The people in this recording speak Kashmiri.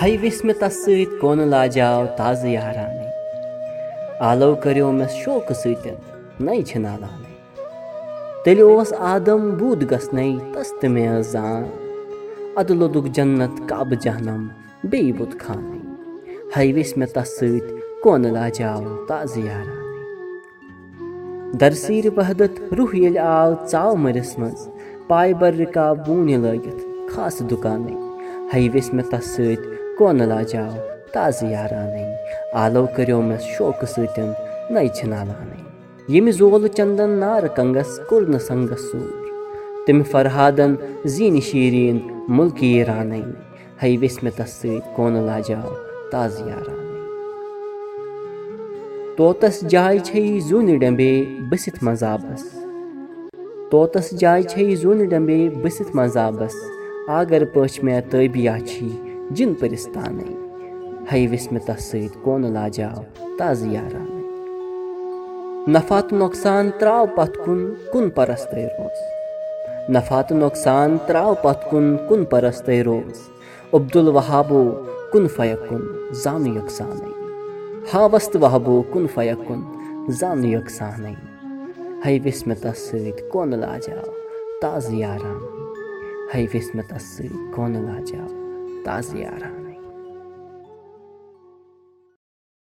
ہے وِس مےٚ تَس سۭتۍ کونہٕ لاجاو تازٕ یارانے آلو کٔرِو مےٚ شوقہٕ سۭتۍ نَے چھِ نالانے تیٚلہِ اوس آدم بوٗد گژھنَے تَس تہِ مےٚ ٲس زان اَدٕ لوٚدُکھ جنت کعبہٕ جہنم بیٚیہِ بُت خانٕے ہے وِس مےٚ تَس سۭتۍ کونہٕ لاجاو تازٕ یارانے درسیٖرِ وحدت روح ییٚلہِ آو ژاو مٔرِس منٛز پاے بر رِکاب بوٗنہِ لٲگِتھ خاصہٕ دُکانے ہے وِس مےٚ تَس سۭتۍ کونہٕ لاجاو تازٕ یارانے آلو کٔرِو مےٚ شوقہٕ سۭتۍ نَے چھِ نالانے ییٚمہِ زولہٕ چندن نارٕ کنگس کوٚر نہٕ سنگس سوٗر تٔمۍ فرہادن زیٖنہِ شیٖریٖن مُلکی رانے ہے تَس سۭتۍ کونہٕ لاجاو تازٕ یارانے طوطس جاے چھے زوٗنہِ ڈمبے بٔسِتھ مذابس طوطس جاے چھے زوٗنہِ ڈمبے بٔسِتھ مذابس آگر پٲچھ مےٚ تٲبیا چھی جِن پٔرِستانے۔ ہے وِس مےٚ تَس سۭتۍ کونہٕ لاجاو تازٕ یارانے۔ نفع تہٕ نۄقصان تراو پتھ کُن کُن پرستَے روز۔ نفع تہٕ نۄقصان تراو پتھ کُن کُن پرستَے روز۔ عبدُل وہابو کُن فیق کُن زانُ یۄقسانے ہاوس تہٕ وہبو کُن فیق کُن زانُ یۄقسانے ہے وِس مےٚ تَس سۭتۍ کونہٕ لاجاو تازٕ یارانے۔ ہے وِس مےٚ تَس سۭتۍ کونہٕ لاجاو تازٕ یاران